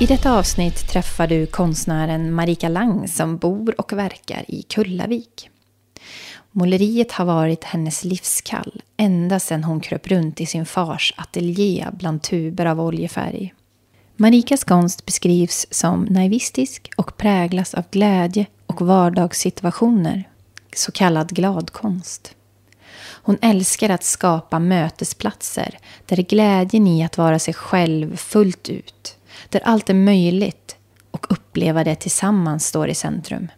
I detta avsnitt träffar du konstnären Marika Lang som bor och verkar i Kullavik. Måleriet har varit hennes livskall ända sedan hon kröp runt i sin fars ateljé bland tuber av oljefärg. Marikas konst beskrivs som naivistisk och präglas av glädje och vardagssituationer, så kallad gladkonst. Hon älskar att skapa mötesplatser där glädjen i att vara sig själv fullt ut där allt är möjligt och uppleva det tillsammans står i centrum.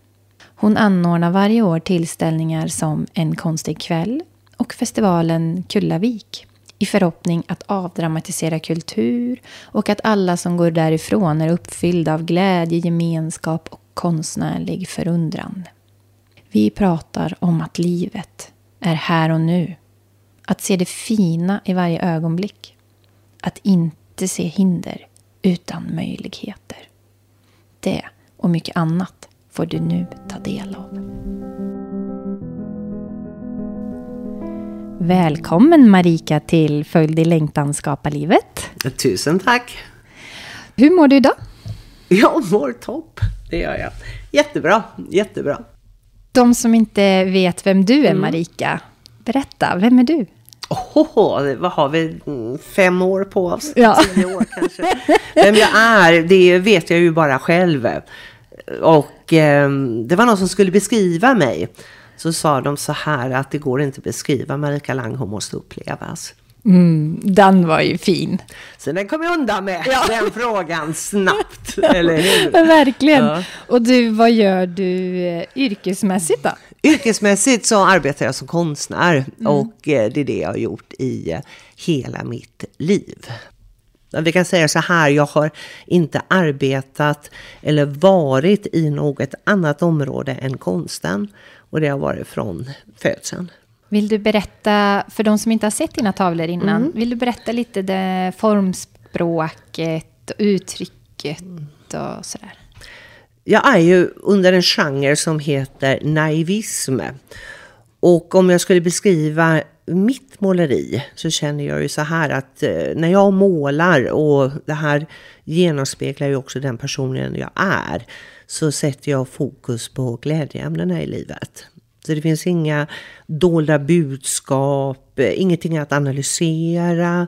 Hon anordnar varje år tillställningar som En konstig kväll och festivalen Kullavik i förhoppning att avdramatisera kultur och att alla som går därifrån är uppfyllda av glädje, gemenskap och konstnärlig förundran. Vi pratar om att livet är här och nu. Att se det fina i varje ögonblick. Att inte se hinder utan möjligheter. Det och mycket annat får du nu ta del av. Välkommen Marika till Följ din längtan skapa livet. Tusen tack. Hur mår du idag? Jag mår topp, det gör jag. Jättebra, jättebra. De som inte vet vem du är Marika, berätta, vem är du? Oh, vad har vi? Fem år på oss? Ja. Tio år kanske. Vem jag är, det vet jag ju bara själv. Och eh, det var någon som skulle beskriva mig. Så sa de så här att det går inte att beskriva Marika Lang, hon måste upplevas. Mm, den var ju fin. Så den kom jag undan med, ja. den frågan, snabbt. eller hur? Verkligen. Ja. Och du, vad gör du eh, yrkesmässigt då? Yrkesmässigt så arbetar jag som konstnär mm. och eh, det är det jag har gjort i eh, hela mitt liv. Vi kan säga så här, jag har inte arbetat eller varit i något annat område än konsten. Och det har varit från födseln. Vill du berätta, för de som inte har sett dina tavlor innan, mm. vill du berätta lite det formspråket och uttrycket och sådär? Jag är ju under en genre som heter naivism. Och om jag skulle beskriva mitt måleri så känner jag ju så här att eh, när jag målar och det här genomspeglar ju också den personen jag är så sätter jag fokus på glädjeämnena i livet. Så det finns inga dolda budskap, ingenting att analysera,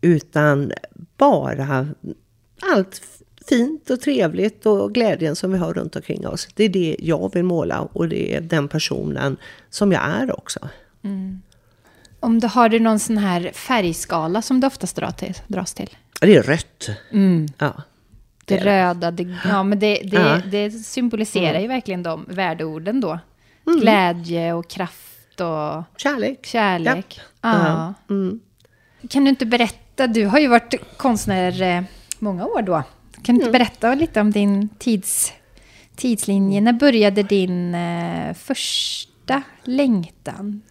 utan bara allt fint och trevligt och glädjen som vi har runt omkring oss. Det är det jag vill måla och det är den personen som jag är också. Mm. Om du, har du någon sån här färgskala som du oftast drar till, dras till? Det är rött. Mm. Ja. Det, det röda, det, ja, men det, det, ja. det symboliserar mm. ju verkligen de värdeorden då. Mm. Glädje och kraft och... Kärlek. Kärlek. Ja. ja. Mm. Kan du inte berätta, du har ju varit konstnär eh, många år då. Kan du inte mm. berätta lite om din tids, tidslinje? När började din eh, första längtan?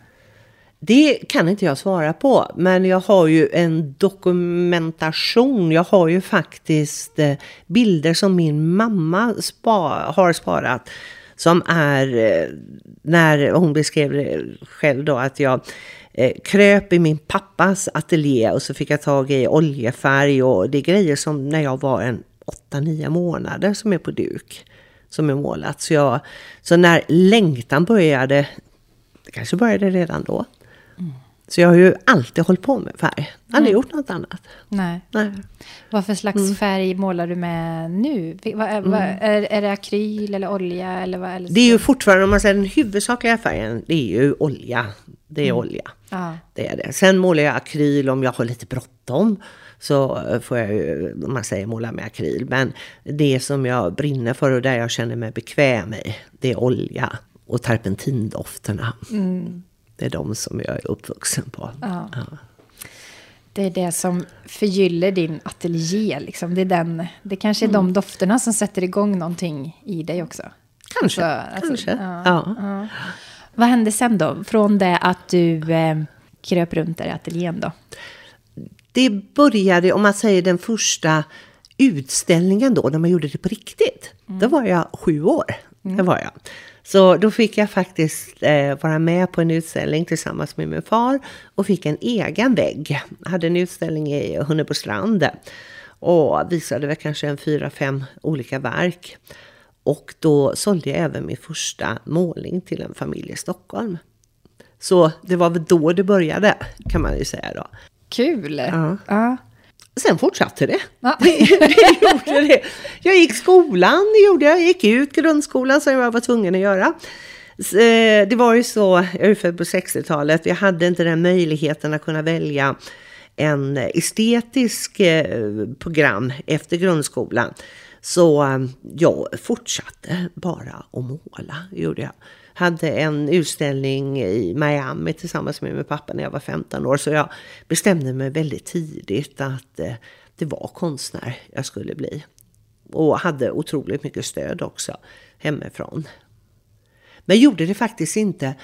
Det kan inte jag svara på, men jag har ju en dokumentation. Jag har ju faktiskt eh, bilder som min mamma spa, har sparat. Som är, eh, när hon beskrev det själv då, att jag eh, kröp i min pappas ateljé och så fick jag tag i oljefärg och det är grejer som när jag var en 8-9 månader som är på duk. Som är målat. Så, jag, så när längtan började, det kanske började redan då. Så jag har ju alltid hållit på med färg. Aldrig Mm. gjort något annat. Nej. Nej. Vad för slags Mm. färg målar du med nu? Vad, är, vad, är, är det akryl eller olja? Eller vad, eller Det är ju fortfarande, om man säger den huvudsakliga färgen, det är ju olja. Det är Mm. olja. Ja. Det är det. Sen målar jag akryl om jag har lite bråttom. Så eh, får jag ju, om man säger måla med akryl. Men det som jag brinner för och där jag känner mig bekväm i, det är olja. Och terpentindofterna. Det är de som jag är uppvuxen på. Ja. Det är det som förgyller din ateljé. Liksom. Det, är den, det kanske är de dofterna som sätter igång någonting i dig också. Kanske, Alltså, kanske. ja, Ja. ja. Vad hände sen då? Från det att du eh, kröp runt där i ateljén då? Det började, om man säger den första utställningen då, när man gjorde det på riktigt. Då var jag sju år. Det var jag. Så då fick jag faktiskt eh, vara med på en utställning tillsammans med min far och fick en egen vägg. Jag hade en utställning i Hunnebostrand och visade väl kanske en fyra, fem olika verk. Och då sålde jag även min första målning till en familj i Stockholm. Så det var väl då det började, kan man ju säga då. Kul! Ja. Ja. Sen fortsatte det. Ja. det, gjorde det. Jag gick skolan, det gjorde jag. Jag gick ut grundskolan som jag var tvungen att göra. Eh, Det var ju så, jag är född på 60-talet, vi hade inte den möjligheten att kunna välja en estetisk eh, program efter grundskolan. Så eh, jag fortsatte bara att måla, gjorde jag. Hade en utställning i Miami tillsammans med min pappa när jag var 15 år. Så jag bestämde mig väldigt tidigt att eh, det var konstnär jag skulle bli. Och hade otroligt mycket stöd också hemifrån. Men gjorde det faktiskt inte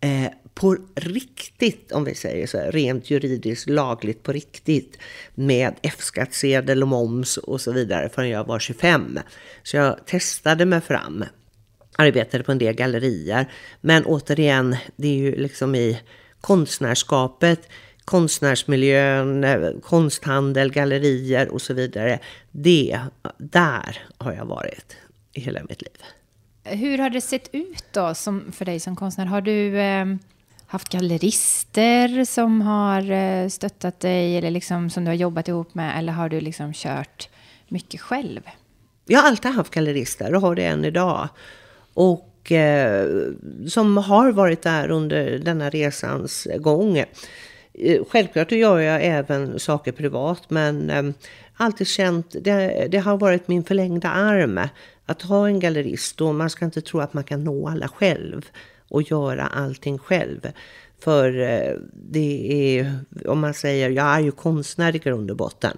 eh, på riktigt, om vi säger så, rent juridiskt lagligt på riktigt med F-skattsedel och moms och så vidare förrän jag var 25. Så jag testade mig fram, arbetade på en del gallerier. Men återigen, det är ju liksom i konstnärskapet, konstnärsmiljön, eh, konsthandel, gallerier och så vidare. Det, där har jag varit i hela mitt liv. Hur har det sett ut då som, för dig som konstnär? Har du eh, haft gallerister som har eh, stöttat dig eller liksom som du har jobbat ihop med? Eller har du liksom kört mycket själv? Jag har alltid haft gallerister och har det än idag. Och eh, som har varit där under denna resans gång. Eh, självklart gör jag även saker privat men eh, alltid känt, det, det har varit min förlängda arm att ha en gallerist och man ska inte tro att man kan nå alla själv och göra allting själv. För eh, det är, om man säger, jag är ju konstnär i grund och botten.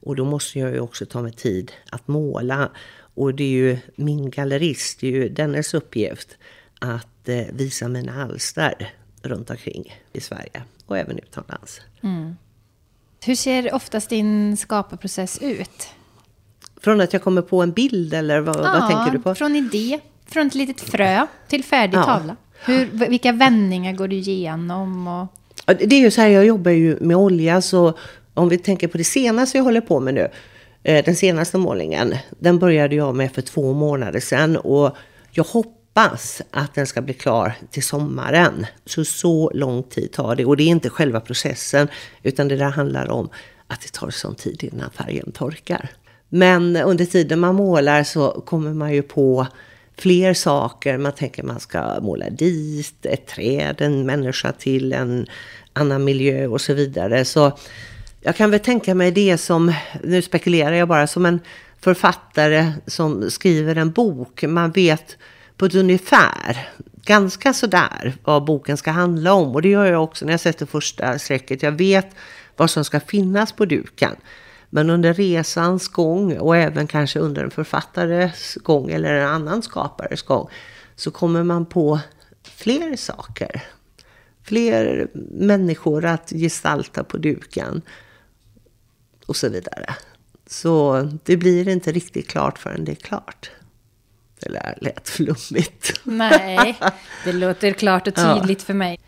Och då måste jag ju också ta mig tid att måla. Och det är ju min gallerist, det är ju dennes uppgift att eh, visa mina alster runt omkring i Sverige och även utomlands. Hur ser oftast din skaparprocess ut? Från att jag kommer på en bild eller vad, vad tänker du på? från idé, från ett litet frö till färdig Ja. tavla. Hur, vilka vändningar går du igenom? Och, Ja, Det är ju så här, jag jobbar ju med olja så om vi tänker på det senaste jag håller på med nu. Eh, den senaste målningen, den började jag med för två månader sedan och jag hoppas att den ska bli klar till sommaren. Så så lång tid tar det och det är inte själva processen utan det där handlar om att det tar sån tid innan färgen torkar. Men under tiden man målar så kommer man ju på fler saker. Man tänker man ska måla dit, ett träd, en människa till, en annan miljö och så vidare. Så jag kan väl tänka mig det som, nu spekulerar jag bara, som en författare som skriver en bok. Man vet på ett ungefär, ganska sådär, vad boken ska handla om. Och det gör jag också när jag sätter första strecket. Jag vet vad som ska finnas på duken. Men under resans gång och även kanske under en författares gång eller en annan skapares gång så kommer man på fler saker. Fler människor att gestalta på duken och så vidare. Så det blir inte riktigt klart förrän det är klart. Det där lät flummigt. nej, det låter klart och Ja. tydligt för mig.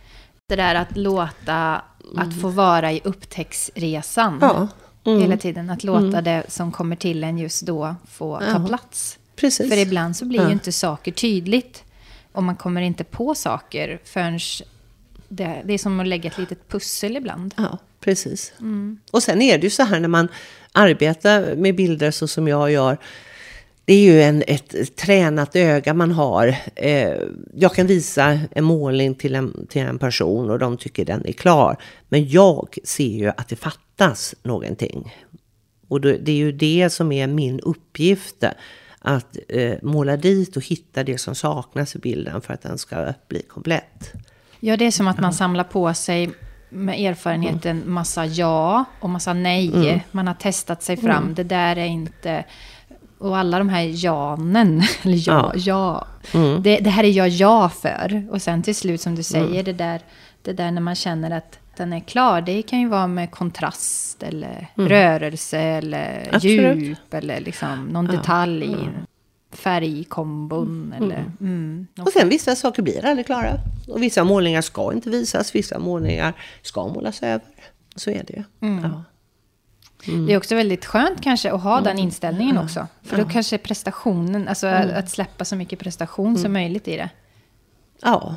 Det där att låta, att få vara i upptäcktsresan. Ja. Mm. Hela tiden, att låta det som kommer till en just då få ta Ja. plats. Precis. För ibland så blir Ja. ju inte saker tydligt. Och man kommer inte på saker förrän det, det är som att lägga ett litet pussel ibland. Ja, precis. Mm. Och sen är det ju så här när man arbetar med bilder så som jag gör. Det är ju en, ett tränat öga man har. Eh, jag kan visa en målning till en, till en person och de tycker den är klar. Men jag ser ju att det fattas någonting. Och det är ju det som är min uppgift. Att eh, måla dit och hitta det som saknas i bilden för att den ska bli komplett. Ja, det är som att man samlar på sig med erfarenheten massa ja och massa nej. Mm. Man har testat sig fram. Mm. Det där är inte... Och alla de här janen, eller ja, ja, ja mm. det, det, här är jag ja för. Och sen till slut som du säger, mm. det, där, det där när man känner att den är klar. Det kan ju vara med kontrast eller mm. rörelse eller Absolut. djup eller liksom någon detalj mm. Färgkombon. Mm. Eller, mm, och sen vissa saker blir aldrig klara. Och vissa målningar ska inte visas, vissa målningar ska målas över. Så är det ju. Mm. Ja. Mm. Det är också väldigt skönt kanske att ha mm. den inställningen också. För då kanske prestationen, alltså mm. att släppa så mycket prestation som möjligt i det. Ja,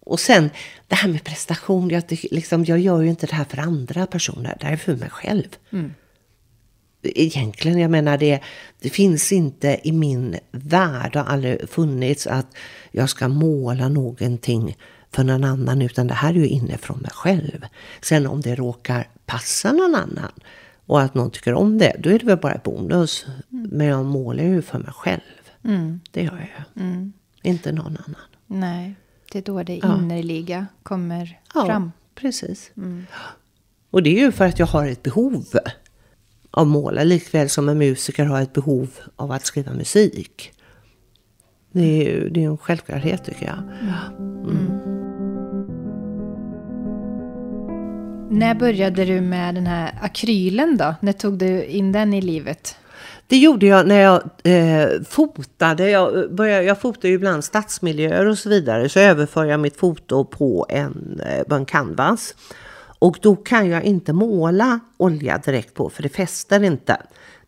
och sen det här med prestation. Jag, liksom, jag gör ju inte det här för andra personer. Det här är för mig själv. Egentligen, jag menar det, det finns inte i min värld, har aldrig funnits att jag ska måla någonting för någon annan, utan det här är ju inifrån mig själv. Sen om det råkar passa någon annan och att någon tycker om det, då är det väl bara bonus. Mm. Men jag målar ju för mig själv. Mm. Det gör jag. Mm. Inte någon annan. Nej. Det är då det ja. innerliga kommer ja, fram. precis. Mm. Och det är ju för att jag har ett behov av måla, likväl som en musiker har ett behov av att skriva musik. Det är ju det är en självklarhet tycker jag. Mm. När började du med den här akrylen då? När tog du in den i livet? Det gjorde jag när jag eh, fotade. Jag, började, jag fotar ju ibland stadsmiljöer och så vidare. Så överför jag mitt foto på en, eh, på en canvas. Och då kan jag inte måla olja direkt på för det fäster inte.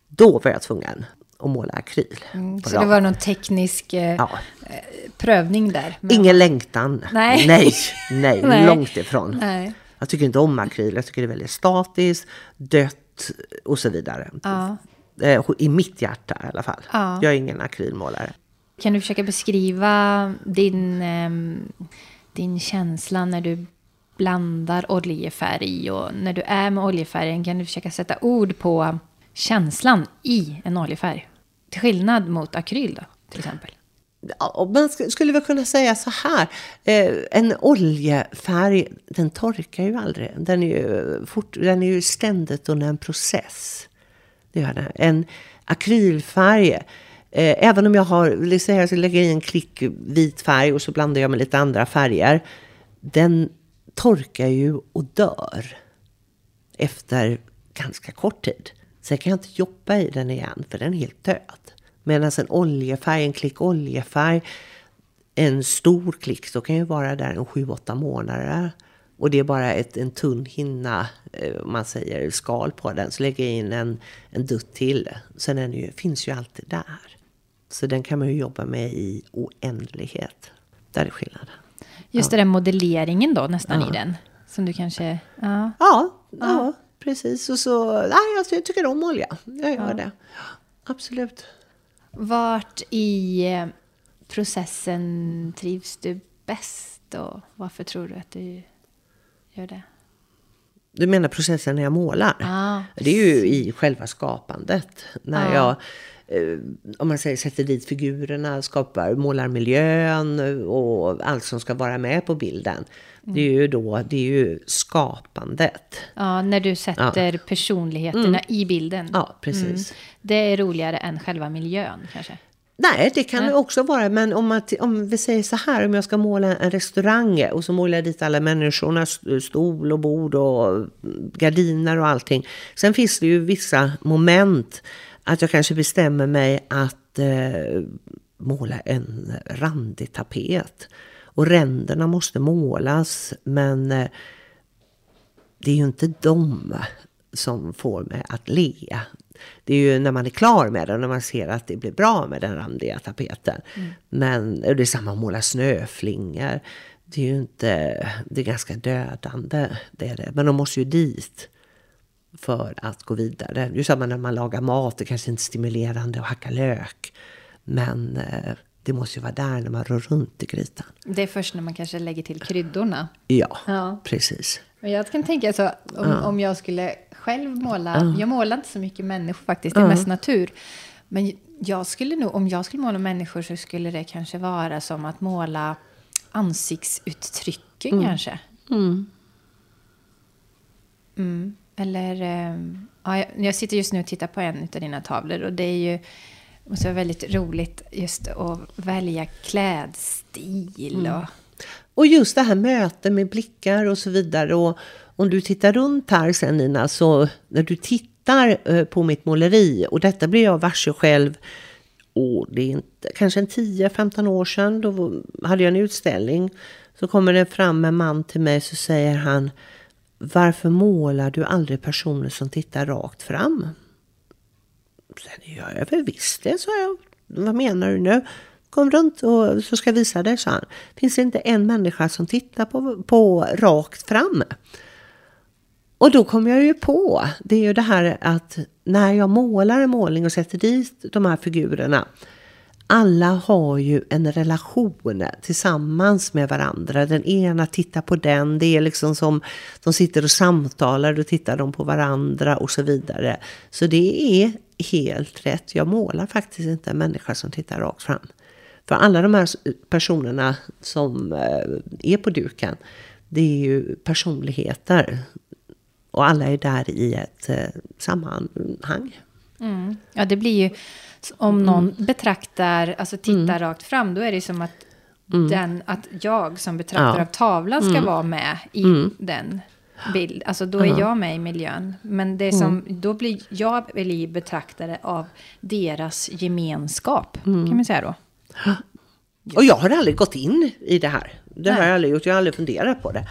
Då var jag tvungen att måla akryl. Mm, så det var någon teknisk eh, ja. Eh, prövning där? Ingen längtan. Nej. nej, nej, nej. långt ifrån. Nej. Jag tycker inte om akryl. Jag tycker det är väldigt statiskt, dött och så vidare. Ja. Eh, I mitt hjärta i alla fall. Ja. Jag är ingen akrylmålare. Kan du försöka beskriva din, ehm, din känsla när du blandar oljefärg och när du är med oljefärgen kan du försöka sätta ord på känslan i en oljefärg? Till skillnad mot akryl då, till exempel. Ja, man skulle väl kunna säga så här. Eh, en oljefärg, den torkar ju aldrig. Den är ju, fort, den är ju ständigt under en process. Det gör den. En akrylfärg. Eh, även om jag har, liksom jag lägger i en klick vit färg och så blandar jag med lite andra färger. Den torkar ju och dör efter ganska kort tid. Sen kan jag inte jobba i den igen för den är helt död. Medan alltså en oljefärg, en klick oljefärg, en stor klick, så kan ju vara där en sju, åtta månader. Och det är bara ett, en tunn hinna, eh, om man säger skal på den. Så lägger jag in en, en dutt till. Sen den ju, finns ju alltid där. Så den kan man ju jobba med i oändlighet. Där är skillnaden. Just ja. den modelleringen då nästan ja. i den. Som du kanske... Ja, ja, ja. precis. Och så, nej, alltså, jag tycker om olja. Jag gör det. Absolut. Vart i eh, processen trivs du bäst? Och varför tror du att du gör det? Du menar processen när jag målar? Ah, det är ju i själva skapandet. När ah. jag, om man säger sätter dit figurerna, skapar, målar miljön och allt som ska vara med på bilden. Mm. Det är ju då, det är ju skapandet. Ja, när du sätter ja. personligheterna mm. i bilden. Ja, precis. Mm. Det är roligare än själva miljön kanske? Nej, det kan det också vara. Men om, man, om vi säger så här, om jag ska måla en restaurang och så målar jag dit alla människorna, stol och bord och gardiner och allting. Sen finns det ju vissa moment att jag kanske bestämmer mig att eh, måla en randig tapet. Och ränderna måste målas, men eh, det är ju inte de som får mig att le det är ju när man är klar med den, när man ser att det blir bra med den randiga tapeten. Mm. Men det är samma att måla snöflingor. det är ju inte, det är ganska dödande, det är det. Men de måste ju dit för att gå vidare. Det är samma när man lagar mat, det kanske inte är stimulerande att hacka lök. Men eh, det måste ju vara där när man rör runt i grytan. Det är först när man kanske lägger till kryddorna. Ja, Ja. precis. Men jag kan tänka så, om, om jag skulle själv måla, jag målar inte så mycket människor faktiskt, det är mest natur. Men jag skulle nog, om jag skulle måla människor så skulle det kanske vara som att måla ansiktsuttrycken kanske. Mm. Eller, eh, ja, jag- sitter just nu och tittar på en av dina tavlor och det är ju, måste vara väldigt roligt just att välja klädstil och Och just det här mötet med blickar och så vidare. Och om du tittar runt här sen Nina, så när du tittar eh, på mitt måleri, och detta blev jag varse själv, och det är inte, kanske en 10-15 år sedan, då hade jag en utställning. Så kommer det fram en man till mig så säger han, varför målar du aldrig personer som tittar rakt fram? Sen gör jag väl visst det, sa jag. Vad menar du nu? Kom runt och så ska jag visa dig, sa han. Finns det inte en människa som tittar på, på rakt fram? Och då kom jag ju på, det är ju det här att när jag målar en målning och sätter dit de här figurerna, alla har ju en relation tillsammans med varandra. Den ena tittar på den, det är liksom som de sitter och samtalar, då tittar de på varandra och så vidare. Så det är helt rätt, jag målar faktiskt inte en människa som tittar rakt fram. För alla de här personerna som eh, är på duken, det är ju personligheter. Och alla är där i ett eh, sammanhang. Mm. Ja, det blir ju... Om någon betraktar, alltså tittar rakt fram, då är det som att, den, att jag som betraktare Ja. av tavlan ska vara med i den bild. Alltså då är jag med i miljön. Men det är som, då blir jag blir betraktare av deras gemenskap, kan man säga då. Och jag har aldrig gått in i det här. Det har Nej. jag aldrig gjort. Jag har aldrig funderat på det.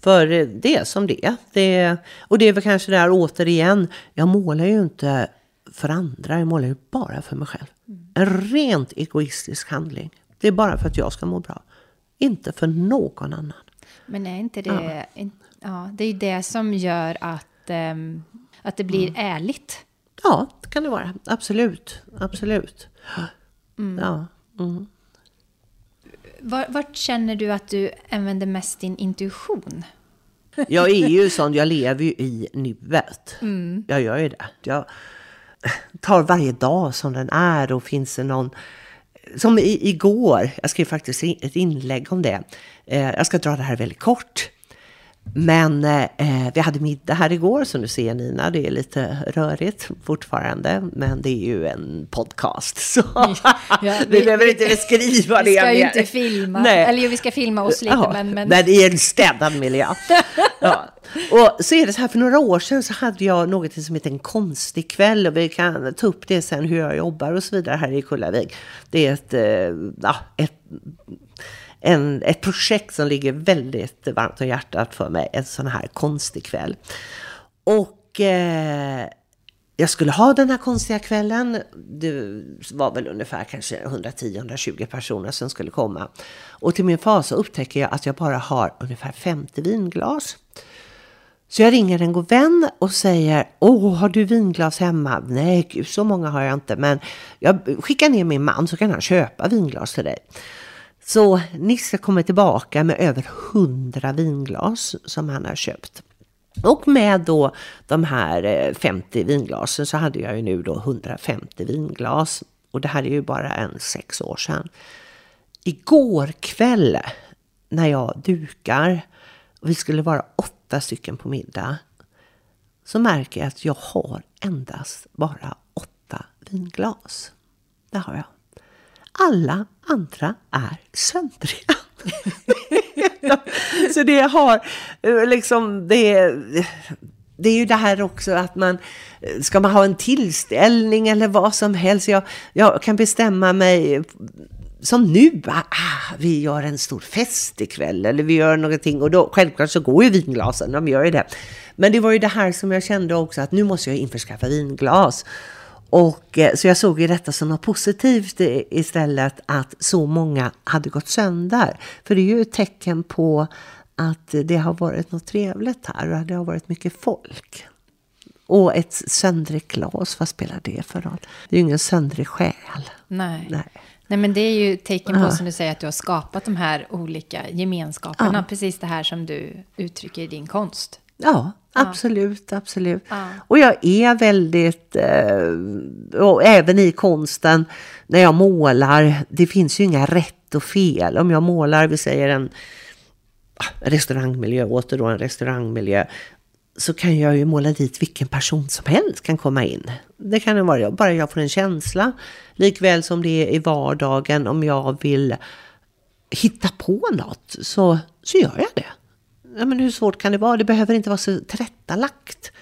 För eh, det är som det är. det. Och det är väl kanske där återigen. Jag målar ju inte för andra. Jag målar ju bara för mig själv. En rent egoistisk handling. Det är bara för att jag ska må bra. Inte för någon annan. Men är inte det... Ja. ja, det är ju det som gör att, ehm, att det blir ärligt. Ja, det kan det vara. Absolut. Absolut. Ja. Mm. Var, vart känner du att du använder mest din intuition? Jag är ju sån, jag lever ju i nuet. Jag gör ju det. Jag tar varje dag som den är och finns det någon... Som i, igår, jag skrev faktiskt ett inlägg om det. Eh, jag ska dra det här väldigt kort. Men eh, vi hade middag här igår, som du ser Nina. Det är lite rörigt fortfarande, men det är ju en podcast. Så Ja, vi, vi- behöver inte beskriva det Vi ska ju mer. inte filma. Nej. Eller jo, vi ska filma oss lite, Ja, men... men... Det är en städad miljö. ja. Och så är det så här, för några år sedan så hade jag något som heter en konstig kväll och vi kan ta upp det sen hur jag jobbar och så vidare här i Kullavik. Det är ett, eh, ja, ett, en, ett projekt som ligger väldigt varmt om hjärtat för mig, en sån här konstig kväll. Och eh, jag skulle ha den här konstiga kvällen. Det var väl ungefär kanske 110-120 personer som skulle komma. Och till min fas så upptäcker jag att jag bara har ungefär 50 vinglas. Så jag ringer en god vän och säger, åh, har du vinglas hemma? Nej, gud, så många har jag inte, men jag skickar ner min man så kan han köpa vinglas till dig. Så Nisse kommer tillbaka med över 100 vinglas som han har köpt. Och med då de här eh, 50 vinglasen så hade jag ju nu då 150 vinglas. Och det här är ju bara en sex år sedan. Igår kväll när jag dukar och vi skulle vara åtta stycken på middag så märker jag att jag har endast bara åtta vinglas. Det har jag. Alla andra är söndriga. så det har eh, liksom, det, det är ju det här också att man, eh, ska man ha en tillställning eller vad som helst. Jag, jag kan bestämma mig som nu, ah, ah, vi gör en stor fest ikväll eller vi gör någonting och då självklart så går ju vinglasen, de gör ju det. Men det var ju det här som jag kände också att nu måste jag införskaffa vinglas. Och, eh, så jag såg ju detta som något positivt istället att så många hade gått sönder. För det är ju ett tecken på att det har varit något trevligt här och det har varit mycket folk. Och ett söndrigt glas, vad spelar det för roll? Det är ju ingen söndrig själ. Nej. Nej. Nej, men det är ju tecken på, ja. som du säger, att du har skapat de här olika gemenskaperna. Ja. Precis det här som du uttrycker i din konst. Ja, absolut, absolut. Ja. Och jag är väldigt, eh, och även i konsten, när jag målar, det finns ju inga rätt och fel. Om jag målar, vi säger en restaurangmiljö, åter då en restaurangmiljö, så kan jag ju måla dit vilken person som helst kan komma in. Det kan det vara, bara jag får en känsla. Likväl som det är i vardagen, om jag vill hitta på något så, så gör jag det. Ja, men hur svårt kan det vara? Det behöver inte vara så tillrättalagt.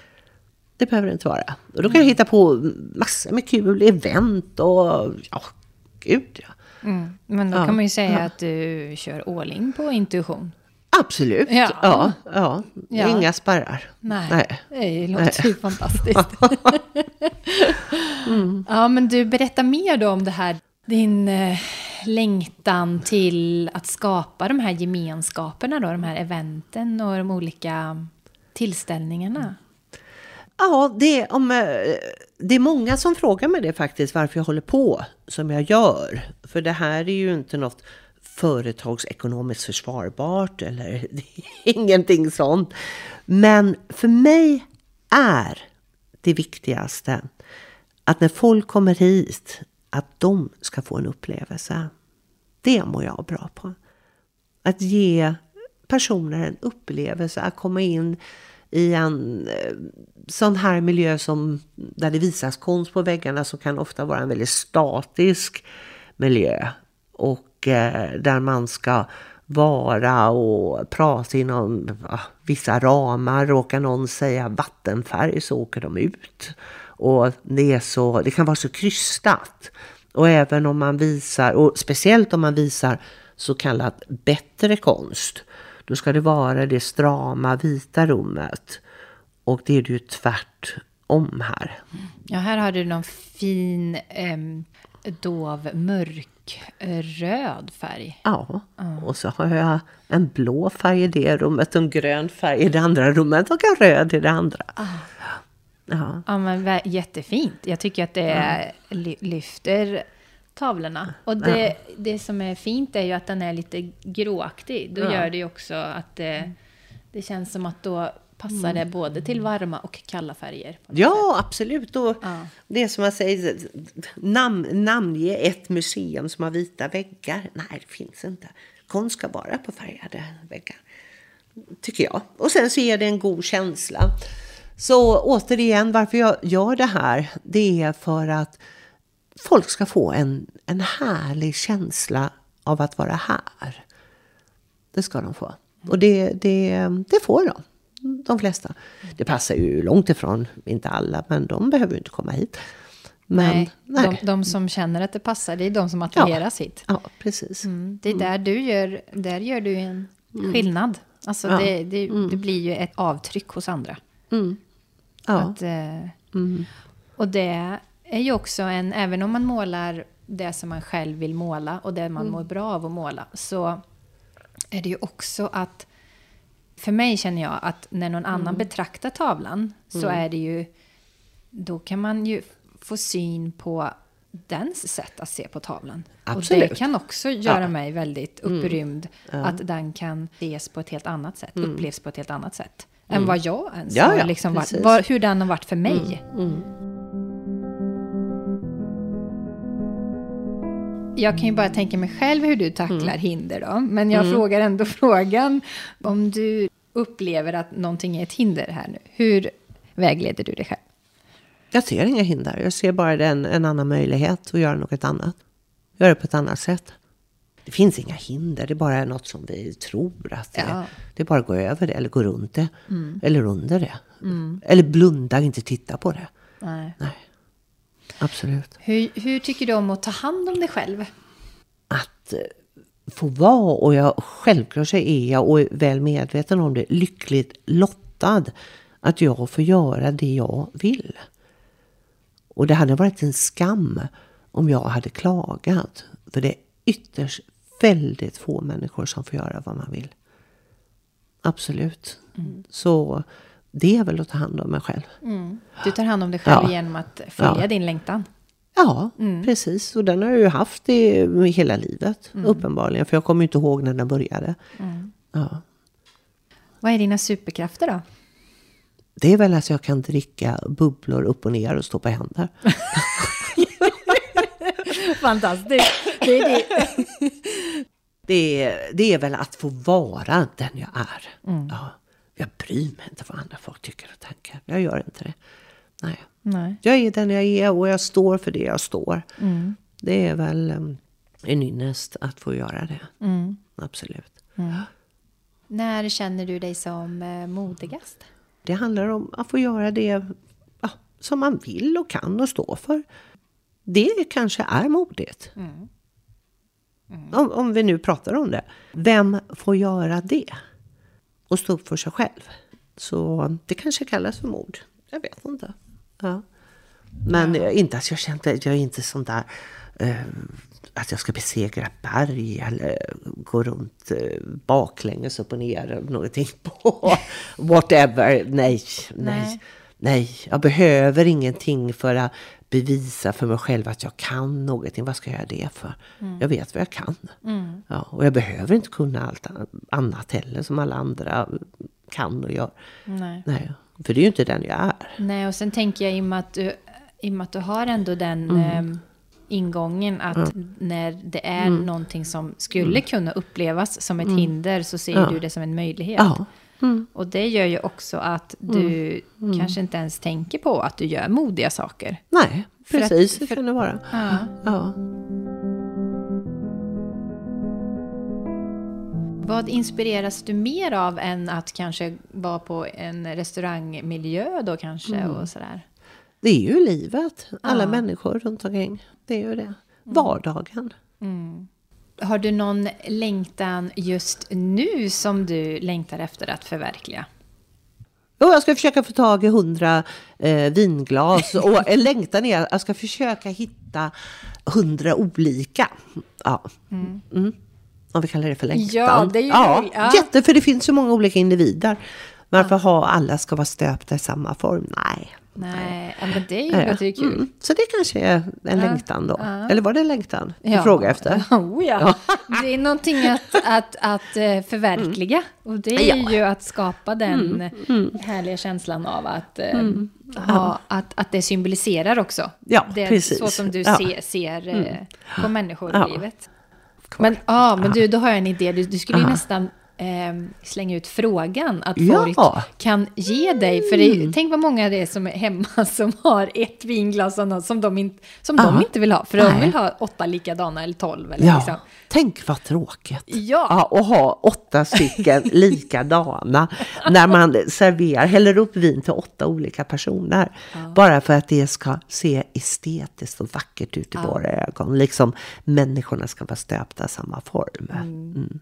Det behöver det inte vara. Och då kan jag hitta på massor med kul event och ja, gud ja. Mm. Men då ja, kan man ju säga ja. att du kör all in på intuition. Absolut. Ja. Ja, ja. ja. Inga spärrar. Nej, Nej. det låter ju fantastiskt. mm. Ja, men du, berätta mer då om det här. Din eh, längtan till att skapa de här gemenskaperna då, de här eventen och de olika tillställningarna. Ja, det, om, eh, det är många som frågar mig det faktiskt, varför jag håller på som jag gör. För det här är ju inte något företagsekonomiskt försvarbart eller ingenting sånt. Men för mig är det viktigaste att när folk kommer hit, att de ska få en upplevelse. Det mår jag bra på. Att ge personer en upplevelse, att komma in i en eh, sån här miljö som där det visas konst på väggarna som kan ofta vara en väldigt statisk miljö. Och Eh, där man ska vara och prata inom ja, vissa ramar. Råkar någon säga vattenfärg så åker de ut. Och det, är så, det kan vara så krystat. Och även om man visar, och speciellt om man visar så kallat bättre konst, då ska det vara det strama vita rummet. Och det är det ju tvärtom här. Ja, här har du någon fin eh, dov mörk röd färg. Ja, och så har jag en blå färg i det rummet en grön färg i det andra rummet och en röd i det andra. Ah. Ja. ja, men jättefint. Jag tycker att det mm. lyfter tavlorna. Och det, ja. det som är fint är ju att den är lite gråaktig. Då ja. gör det ju också att det, det känns som att då passar det mm. både till varma och kalla färger. Ja, absolut. Och ja. Det som man säger, nam namnge ett museum som har vita väggar. Nej, det finns inte. Konst ska vara på färgade väggar. Tycker jag. Och sen så ger det en god känsla. Så återigen, varför jag gör det här, det är för att folk ska få en, en härlig känsla av att vara här. Det ska de få. Och det, det, det får de de flesta. Det passar ju långt ifrån, inte alla, men de behöver ju inte komma hit. Men, nej, nej. De, de, som känner att det passar, det är de som attraheras ja, hit. Ja, precis. Mm, det är där du gör, där gör du en mm. skillnad. Alltså ja. det, det, mm. det, blir ju ett avtryck hos andra. Ja. Att, eh, mm. och det är ju också en, även om man målar det som man själv vill måla och det man mm. mår bra av att måla, så är det ju också att för mig känner jag att när någon annan mm. betraktar tavlan så mm. är det ju, då kan man ju få syn på dens sätt att se på tavlan. Absolut. Och det kan också göra ja. mig väldigt mm. upprymd. Mm. Ja. Att den kan ses på ett helt annat sätt, mm. upplevs på ett helt annat sätt. Än mm. vad jag ens ja, har liksom varit, var, hur den har varit för mig. jag kan ju bara tänka mig själv hur du tacklar mm. hinder då. Men jag mm. frågar ändå frågan om du upplever att någonting är ett hinder här nu. Hur vägleder du dig själv? Jag ser inga hinder. Jag ser bara en, en annan möjlighet att göra något annat. Göra det på ett annat sätt. Det finns inga hinder, det är bara något som vi tror att det, ja. det är. bara att gå över det eller gå runt det. Mm. Eller under det. Mm. Eller blunda, inte titta på det. Nej. Nej. Absolut. Hur, hur tycker du om att ta hand om dig själv? Att eh, få vara, och jag, självklart så är jag, och är väl medveten om det, lyckligt lottad att jag får göra det jag vill. Och det hade varit en skam om jag hade klagat. För det är ytterst väldigt få människor som får göra vad man vill. Absolut. Mm. Så det är väl att ta hand om mig själv. Mm. Du tar hand om dig själv ja. genom att följa ja. din längtan. Ja, mm. precis. Och den har jag ju haft i hela livet, mm. uppenbarligen. För jag kommer ju inte ihåg när den började. Mm. Ja. Vad är dina superkrafter då? Det är väl att jag kan dricka bubblor upp och ner och stå på händer. Fantastiskt. Det är, det. Det, är, det är väl att få vara den jag är. Mm. Ja. Jag bryr mig inte vad andra folk tycker och tänker. Jag gör inte det. Nej. Nej. Jag är den jag är och jag står för det jag står. Mm. Det är väl um, en ynnest att få göra det. Mm. Absolut. Mm. När känner du dig som eh, modigast? Det handlar om att få göra det ja, som man vill och kan och stå för. Det kanske är modigt. Mm. Mm. Om, om, vi nu pratar om det. Vem får göra det? Och stå upp för sig själv. Så det kanske kallas för mod. Jag vet inte. Ja. Men ja. inte att jag känner jag är inte sån där eh, att jag ska besegra berg eller gå runt eh, baklänges upp och ner eller någonting på whatever. Nej, nej, nej, nej. Jag behöver ingenting för att bevisa för mig själv att jag kan någonting. Vad ska jag göra det för? Mm. Jag vet vad jag kan. Mm. Ja, och jag behöver inte kunna allt annat heller som alla andra kan och gör. Nej. Nej. För det är ju inte den jag är. Nej, och sen tänker jag i och med att du, i med att du har ändå den mm. eh, ingången att mm. när det är mm. någonting som skulle mm. kunna upplevas som ett mm. hinder så ser ja. du det som en möjlighet. Ja. Mm. Och det gör ju också att du mm. Mm. kanske inte ens tänker på att du gör modiga saker. Nej, precis. För att, för, det kan det vara. Ja. ja. Vad inspireras du mer av än att kanske vara på en restaurangmiljö då kanske mm. och sådär? Det är ju livet, alla ja. människor runt omkring. Det är ju det. Vardagen. Mm. Har du någon längtan just nu som du längtar efter att förverkliga? Jo, jag ska försöka få tag i hundra eh, vinglas. Och en längtan är att jag ska försöka hitta hundra olika. Ja. Mm. Mm. Om vi kallar det för längtan. Ja, det är ju ja, ja. Jätte, för det finns så många olika individer. Varför ja. ha alla ska vara stöpta i samma form? Nej. Nej, men det är ju det kul. Mm. Så det kanske är en ja, längtan då. Ja. Eller var det en längtan du ja. frågade efter? Oh, ja. Det är någonting att, att, att eh, förverkliga. Mm. Och det är ju att skapa den mm. mm. härliga känslan av att, eh, mm. ha, att, att det symboliserar också. Ja, det, precis. Så som du ser, ser mm. på människolivet. Men, ja, men du, då har jag en idé. Du, du skulle ju nästan eh, slänga ut frågan. Att folk ja. kan ge dig. För det, mm. tänk vad många det är som är hemma som har ett vinglas som, de, in, som de inte vill ha. För Nej. de vill ha åtta likadana eller tolv. Eller ja. liksom. Tänk vad tråkigt. Ja. ja. Och ha åtta stycken likadana. när man serverar, häller upp vin till åtta olika personer. Ja. Bara för att det ska se estetiskt och vackert ut i våra ögon. Liksom människorna ska vara stöpta i samma form. Mm. Mm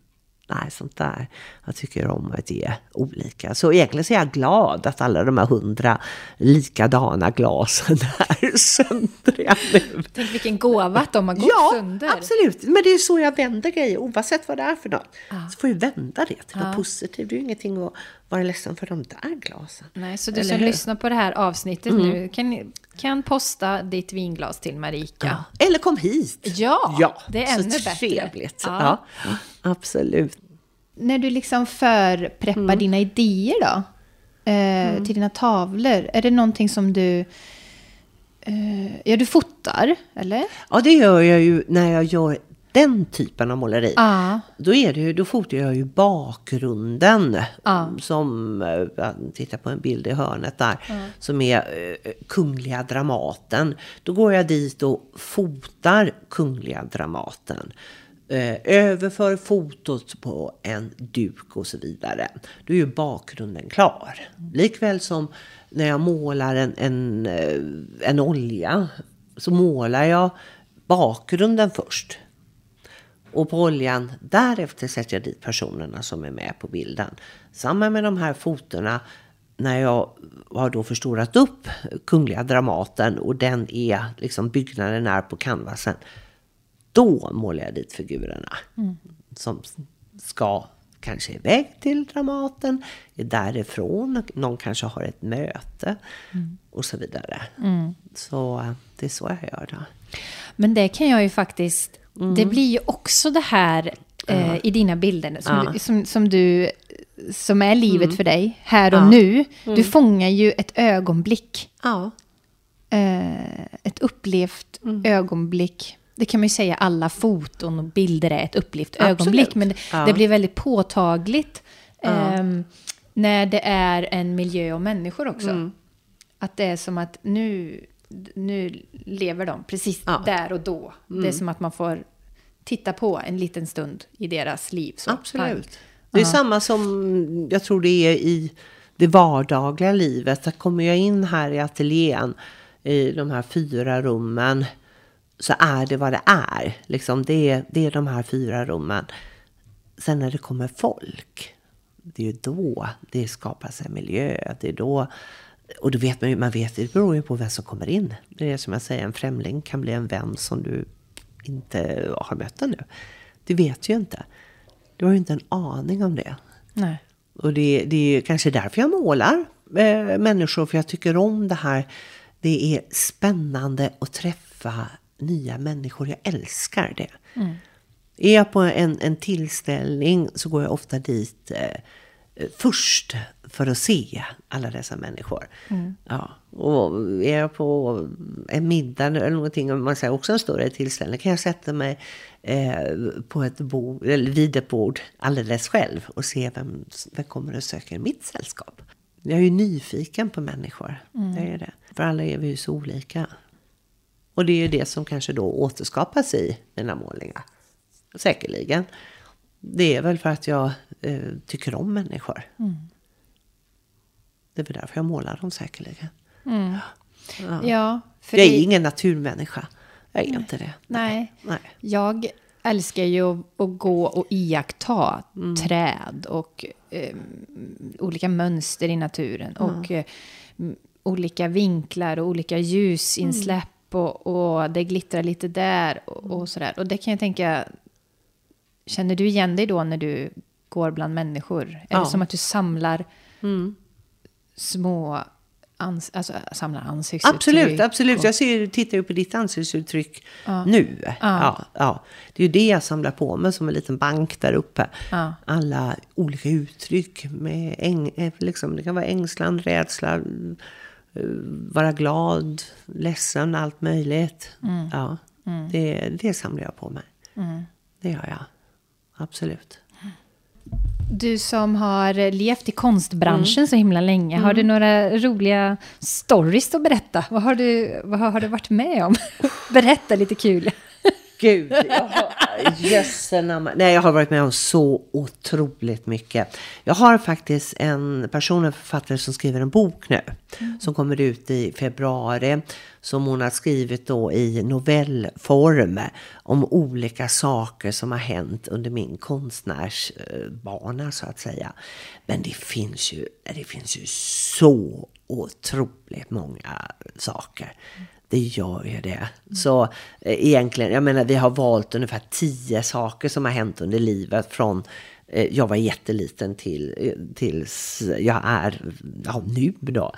nej, sånt där. Jag tycker om att ge olika. Så egentligen så är jag glad att alla de här hundra likadana glasen är söndriga nu. Tänk vilken gåva att de har gått ja, sönder. Ja, absolut. Men det är så jag vänder grejer, oavsett vad det är för något. Ah. Så får jag vända det till något positivt. Det är ju ingenting att vara ledsen för de där glasen. Nej, så du som lyssnar på det här avsnittet mm. nu kan, kan posta ditt vinglas till Marika. Ja. Eller kom hit! Ja, ja det är ännu bättre. Trevligt. Ja. ja. absolut. När du liksom förpreppar mm. dina idéer då? Eh, mm. Till dina tavlor. Är det någonting som du... Eh, ja, du fotar, eller? Ja, det gör jag ju när jag gör den typen av måleri. Ah. Då, är det ju, då fotar jag ju bakgrunden. Ah. Som, eh, titta på en bild i hörnet där. Ah. Som är uh, Kungliga Dramaten. Då går jag dit och fotar Kungliga Dramaten. Uh, överför fotot på en duk och så vidare. Då är ju bakgrunden klar. Likväl som när jag målar en, en, en olja. Så målar jag bakgrunden först. Och på oljan, därefter sätter jag dit personerna som är med på bilden. Samma med de här fotona. när jag har då förstorat upp Kungliga Dramaten och den är, liksom byggnaden är på canvasen. Då målar jag dit figurerna. Mm. Som ska kanske iväg till Dramaten, är därifrån, någon kanske har ett möte mm. och så vidare. Mm. Så det är så jag gör då. Men det kan jag ju faktiskt, mm. det blir ju också det här eh, i dina bilder som, ja. du, som, som, du, som är livet mm. för dig, här och ja. nu. Du mm. fångar ju ett ögonblick. Ja. Eh, ett upplevt mm. ögonblick det kan man ju säga, alla foton och bilder är ett upplevt Absolut. ögonblick. Men det, det, blir väldigt påtagligt eh, när det är en miljö och människor också. Mm. Att det är som att nu, nu lever de precis ja. där och då. Mm. Det är mm. som att man får titta på en liten stund i deras liv. Så. Absolut. Det är samma som jag tror det är i det vardagliga livet. Där kommer jag in här i ateljén i de här fyra rummen så är det vad det är. Liksom det, är det är de här fyra rummen. Sen när det kommer folk, det är ju då det skapas en miljö. Det är då, och då vet man ju, man vet, det beror ju på vem som kommer in. Det är som jag säger, en främling kan bli en vän som du inte har mött ännu. Du vet ju inte. Du har ju inte en aning om det. Nej. Och det, det är kanske därför jag målar eh, människor, för jag tycker om det här. Det är spännande att träffa nya människor. Jag älskar det. Mm. Är jag på en, en tillställning så går jag ofta dit eh, först för att se alla dessa människor. Mm. Ja. Och är jag på en middag eller någonting, om man säger också en större tillställning, kan jag sätta mig eh, på ett bord, eller vid ett bord alldeles själv och se vem, vem kommer och söker mitt sällskap. Jag är ju nyfiken på människor. Mm. Jag är det. För alla är vi ju så olika. Och det är ju det som kanske då återskapas i mina målningar. Säkerligen. Det är väl för att jag eh, tycker om människor. Mm. Det är väl därför jag målar dem säkerligen. Mm. Ja, ja jag är det... ingen naturmänniska. Jag är Nej. inte det. Nej. Nej. Jag älskar ju att, gå och iaktta mm. träd och eh, olika mönster i naturen. Och eh, olika vinklar och olika ljusinsläpp och, och det glittrar lite där och, och sådär. Och det kan jag tänka, känner du igen dig då när du går bland människor? Är ja. det som att du samlar mm. små ans alltså, samlar ansiktsuttryck? Absolut, absolut. Och... Jag ser, tittar ju på ditt ansiktsuttryck ja. nu. Ja. ja. Ja, Det är ju det jag samlar på mig som en liten bank där uppe. Ja. Alla olika uttryck. Med äng, eh, liksom, det kan vara ängslan, rädsla, Eh, vara glad, ledsen, allt möjligt. Mm. Ja, mm. Det, det samlar jag på mig. Mm. Det gör jag. Absolut. Du som har levt i konstbranschen mm. så himla länge, har du mm. några roliga stories att berätta? Vad har du, vad har du varit med om? Berätta lite kul. Gud, jag har, Nej, jag har varit med om så otroligt mycket. Jag har faktiskt en person, en författare som skriver en bok nu. Mm. Som kommer ut i februari. Som hon har skrivit då i novellform. Om olika saker som har hänt under min konstnärsbana så att säga. Men det finns ju, det finns ju så otroligt många saker. Det gör ju det. Så eh, egentligen, jag menar vi har valt ungefär tio saker som har hänt under livet från eh, jag var jätteliten till eh, tills jag är ja, nu då.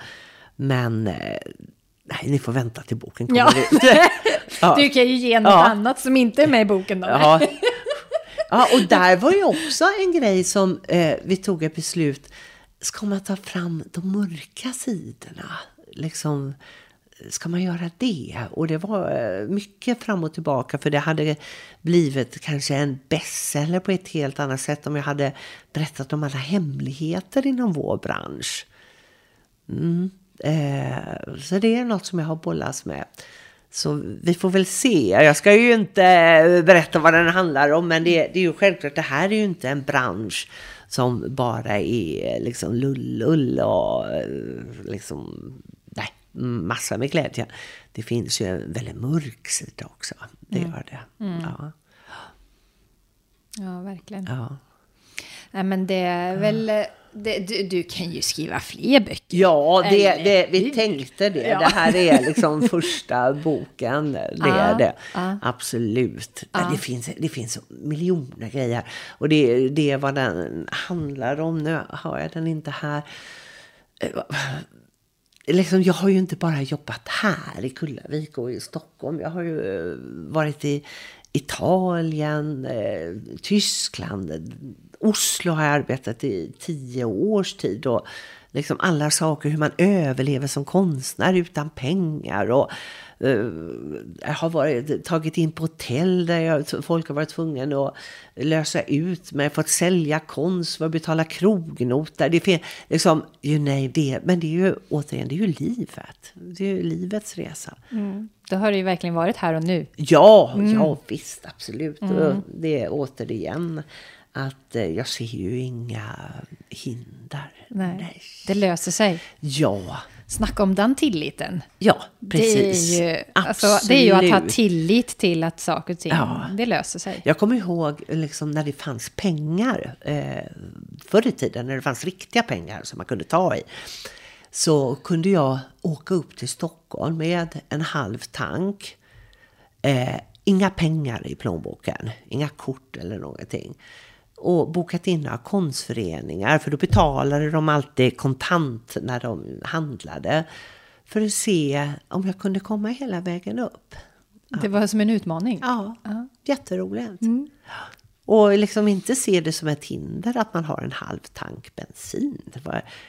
Men nej, ni får vänta till boken kommer ja. ut. ja. Du kan ju ge något ja. annat som inte är med i boken då. Ja. ja, och där var ju också en grej som eh, vi tog ett beslut. Ska man ta fram de mörka sidorna? Liksom ska man göra det? Och det var eh, mycket fram och tillbaka för det hade blivit kanske en bestseller på ett helt annat sätt om jag hade berättat om alla hemligheter inom vår bransch. Mm. Eh, så det är något som jag har bollats med. Så vi får väl se. Jag ska ju inte eh, berätta vad den handlar om, men det, det är ju självklart, det här är ju inte en bransch som bara är liksom lullull och eh, liksom massa med glädje. Det finns ju en väldigt mörk sida också. Det mm. gör det. Mm. Ja. ja, verkligen. Ja. Nej, men det är väl det, du, du, kan ju skriva fler böcker. Ja, det, det, vi tänkte det. Ja. Det här är liksom första boken. Det ja, är det. Ja. Absolut. Det, finns, det finns miljoner grejer. Och det, det är vad den handlar om. Nu har jag den inte här. Liksom, jag har ju inte bara jobbat här i Kullavik och i Stockholm. Jag har ju eh, varit i Italien, eh, Tyskland, eh, Oslo har jag arbetat i tio års tid. Och liksom alla saker, hur man överlever som konstnär utan pengar. Och jag har varit, tagit in på hotell där jag, folk har varit tvungna att lösa ut mig, fått sälja konst för att betala krognotar. Det finns liksom, you name det. Men det är ju återigen, det är ju livet. Det är ju livets resa. Mm. Då har det ju verkligen varit här och nu. Ja, mm. ja visst, absolut. Mm. Och det är återigen att eh, jag ser ju inga hinder. Nej. Nej. Det löser sig. Ja. Snacka om den tilliten. Ja, precis. Det är ju, alltså, det är ju att ha tillit till att saker och ting, ja. det löser sig. Jag kommer ihåg liksom, när det fanns pengar, eh, förr i tiden när det fanns riktiga pengar som man kunde ta i. Så kunde jag åka upp till Stockholm med en halv tank. Eh, inga pengar i plånboken, inga kort eller någonting och bokat in några konstföreningar för då betalade de alltid kontant när de handlade för att se om jag kunde komma hela vägen upp. Ja. Det var som en utmaning? Ja, ja. jätteroligt. Mm. Och liksom inte se det som ett hinder att man har en halv tank bensin.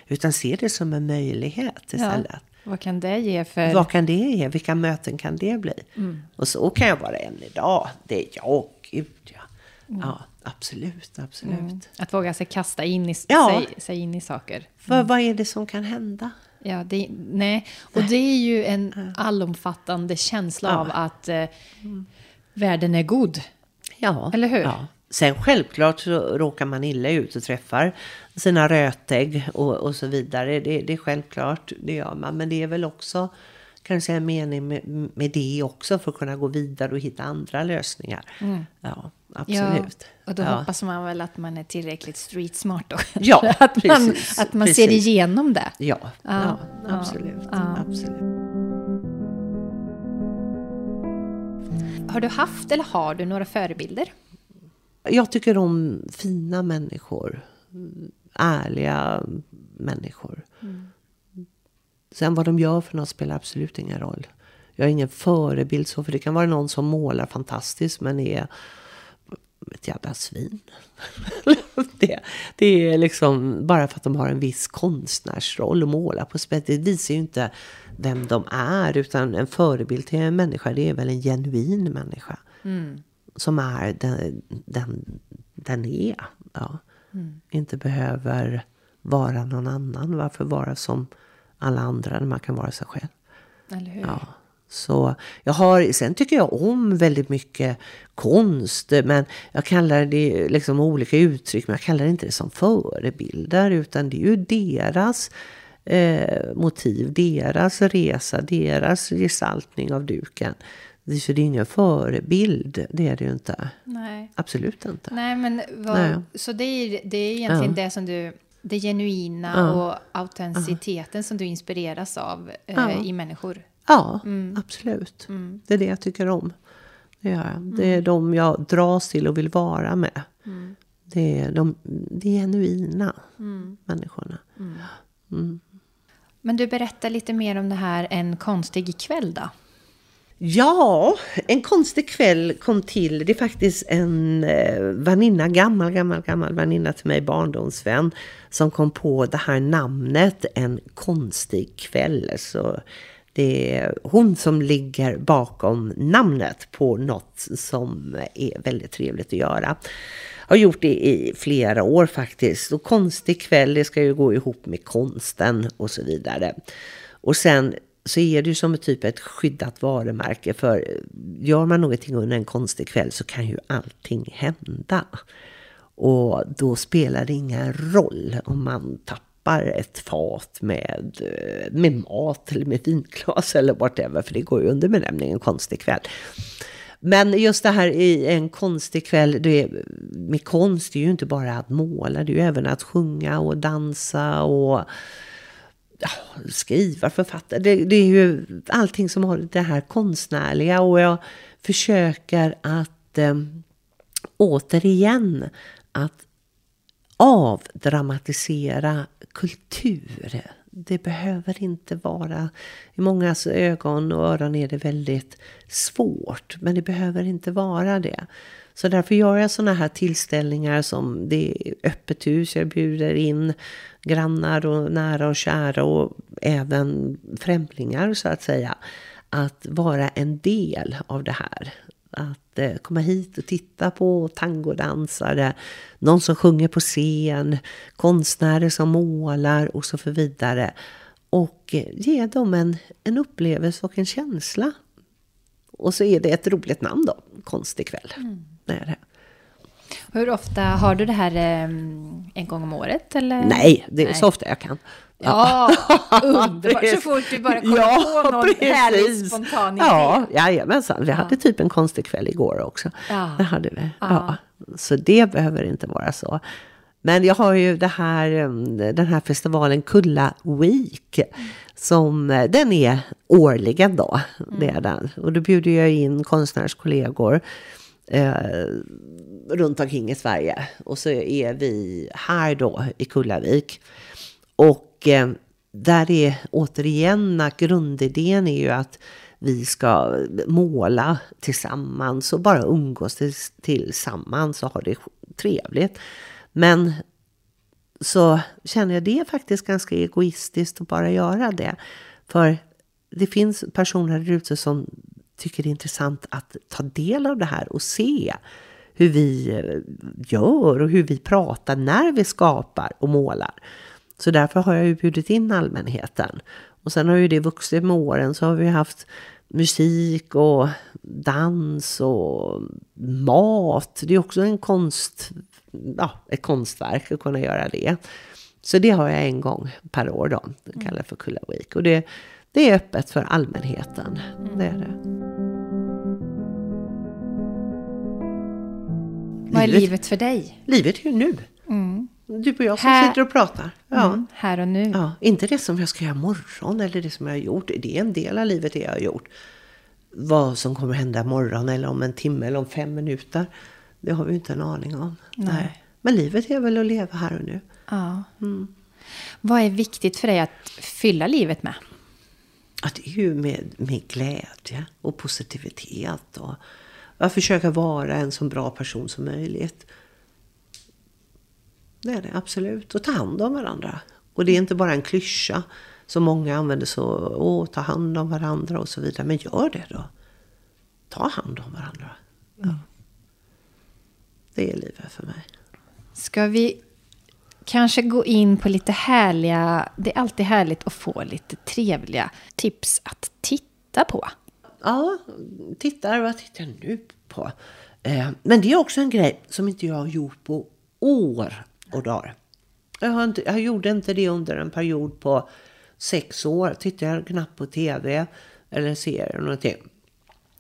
Utan se det som en möjlighet istället. Ja. Vad kan det ge för... Vad kan det ge? Vilka möten kan det bli? Mm. Och så kan jag vara än idag. Det är jag, gud ja. Mm. ja. Absolut, absolut. Mm. Att våga sig kasta in i, ja. sig, sig in i saker. Mm. För vad är det som kan hända? Ja, det, nej. Och det är ju en allomfattande känsla ja. av att eh, mm. världen är god. Ja. Eller hur? Ja. Sen självklart så råkar man illa ut och träffar sina rötägg och, och så vidare. Det, det är självklart, det gör man. Men det är väl också kanske en mening med, med det också för att kunna gå vidare och hitta andra lösningar. Mm. Ja absolut. Ja, och då ja. hoppas man väl att man är tillräckligt street smart då. Ja, att precis, man, att man ser igenom det. Ja, ja, ja absolut. absolut. Har du haft eller har du några förebilder? Jag tycker om fina människor. Ärliga människor. Mm. Sen vad de gör för något spelar absolut ingen roll. Jag är ingen förebild så, för det kan vara någon som målar fantastiskt men är ett jävla svin. det, det är liksom bara för att de har en viss konstnärsroll och målar på spett. Det visar ju inte vem de är. Utan en förebild till en människa, det är väl en genuin människa. Mm. Som är den, den, den är. Ja. Mm. Inte behöver vara någon annan. Varför vara som alla andra när man kan vara sig själv? Eller hur? Ja. Så jag har, sen tycker jag om väldigt mycket konst, men jag kallar det liksom olika uttryck, men jag kallar det inte det som förebilder, utan det är ju deras eh, motiv, deras resa, deras gestaltning av duken. Så det är ingen förebild, det är det ju inte. Nej. Absolut inte. Nej, men vad, Nej. Så det är, det är egentligen ja. det som du det genuina ja. och autenticiteten ja. som du inspireras av eh, i människor. Ja, mm. absolut. Mm. Det är det jag tycker om. Det, gör jag. det är mm. de jag dras till och vill vara med. Mm. Det är de, de genuina mm. människorna. Men du berättar lite mer om det här En konstig kväll då? Ja, En konstig kväll kom till. Det är faktiskt en eh, väninna, gammal, gammal, gammal väninna till mig, barndomsvän, som kom på det här namnet En konstig kväll. Så det är hon som ligger bakom namnet på något som är väldigt trevligt att göra. Har gjort det i flera år faktiskt. Och konstig kväll, det ska ju gå ihop med konsten och så vidare. Och sen så är det ju som ett typ ett skyddat varumärke. För gör man någonting under en konstig kväll så kan ju allting hända. Och då spelar det ingen roll om man tappar ett fat med, med mat eller med vinglas eller whatever, för det går ju under benämningen konstig kväll. Men just det här i en konstig kväll, det är, med konst det är ju inte bara att måla, det är ju även att sjunga och dansa och skriva, författa. Det, det är ju allting som har det här konstnärliga och jag försöker att eh, återigen att avdramatisera kultur. Det behöver inte vara, i mångas ögon och öron är det väldigt svårt, men det behöver inte vara det. Så därför gör jag sådana här tillställningar som det är öppet hus, jag bjuder in grannar och nära och kära och även främlingar så att säga. Att vara en del av det här. Att eh, komma hit och titta på tangodansare, någon som sjunger på scen, konstnärer som målar och så vidare. Och eh, ge dem en, en upplevelse och en känsla. Och så är det ett roligt namn då, Konstig kväll. Mm. Är det. Hur ofta har du det här eh, en gång om året? Eller? Nej, det är Nej. så ofta jag kan. Ja, underbart. Så fort du bara kommer ja, på någon precis. härlig spontan idé. Ja, jajamensan. Vi ja. hade typ en konstig kväll igår också. Ja. Det hade vi. Ja. ja. Så det behöver inte vara så. Men jag har ju det här, um, den här festivalen Kulla Week. Som, eh, den är årligen då. Mm. Det är den. Och då bjuder jag in konstnärskollegor eh, runt omkring i Sverige. Och så är vi här då i Kullavik. Och eh, där är återigen att grundidén är ju att vi ska måla tillsammans och bara umgås tillsammans och ha det trevligt. Men så känner jag det faktiskt ganska egoistiskt att bara göra det. För det finns personer där ute som tycker det är intressant att ta del av det här och se hur vi eh, gör och hur vi pratar när vi skapar och målar. Så därför har jag ju bjudit in allmänheten. Och sen har ju det vuxit med åren så har vi haft musik och dans och mat. Det är också en konst, ja, ett konstverk att kunna göra det. Så det har jag en gång per år då, det kallas för Kulla Week. Och det, det är öppet för allmänheten. Det är det. Vad är livet för dig? Livet är ju nu. Mm. Du och jag som här, sitter och pratar. Ja. Mm, här och nu. Ja, inte det som jag ska göra imorgon eller det som jag har gjort. Det är en del av livet det jag har gjort. Vad som kommer hända imorgon eller om en timme eller om fem minuter. Det har vi inte en aning om. Nej. Nej. Men livet är väl att leva här och nu. Ja. Mm. Vad är viktigt för dig att fylla livet med? Att det är ju med, med glädje och positivitet. Och att försöka vara en så bra person som möjligt. Det är det absolut. Och ta hand om varandra. Och det är inte bara en klyscha som många använder så. Åh, ta hand om varandra och så vidare. Men gör det då. Ta hand om varandra. Ja. Mm. Det är livet för mig. Ska vi kanske gå in på lite härliga... Det är alltid härligt att få lite trevliga tips att titta på. Ja, tittar. Vad tittar jag nu på? Eh, men det är också en grej som inte jag har gjort på år och dagar. Jag, har inte, jag gjorde inte det under en period på sex år. Tittade jag knappt på tv eller serier eller någonting.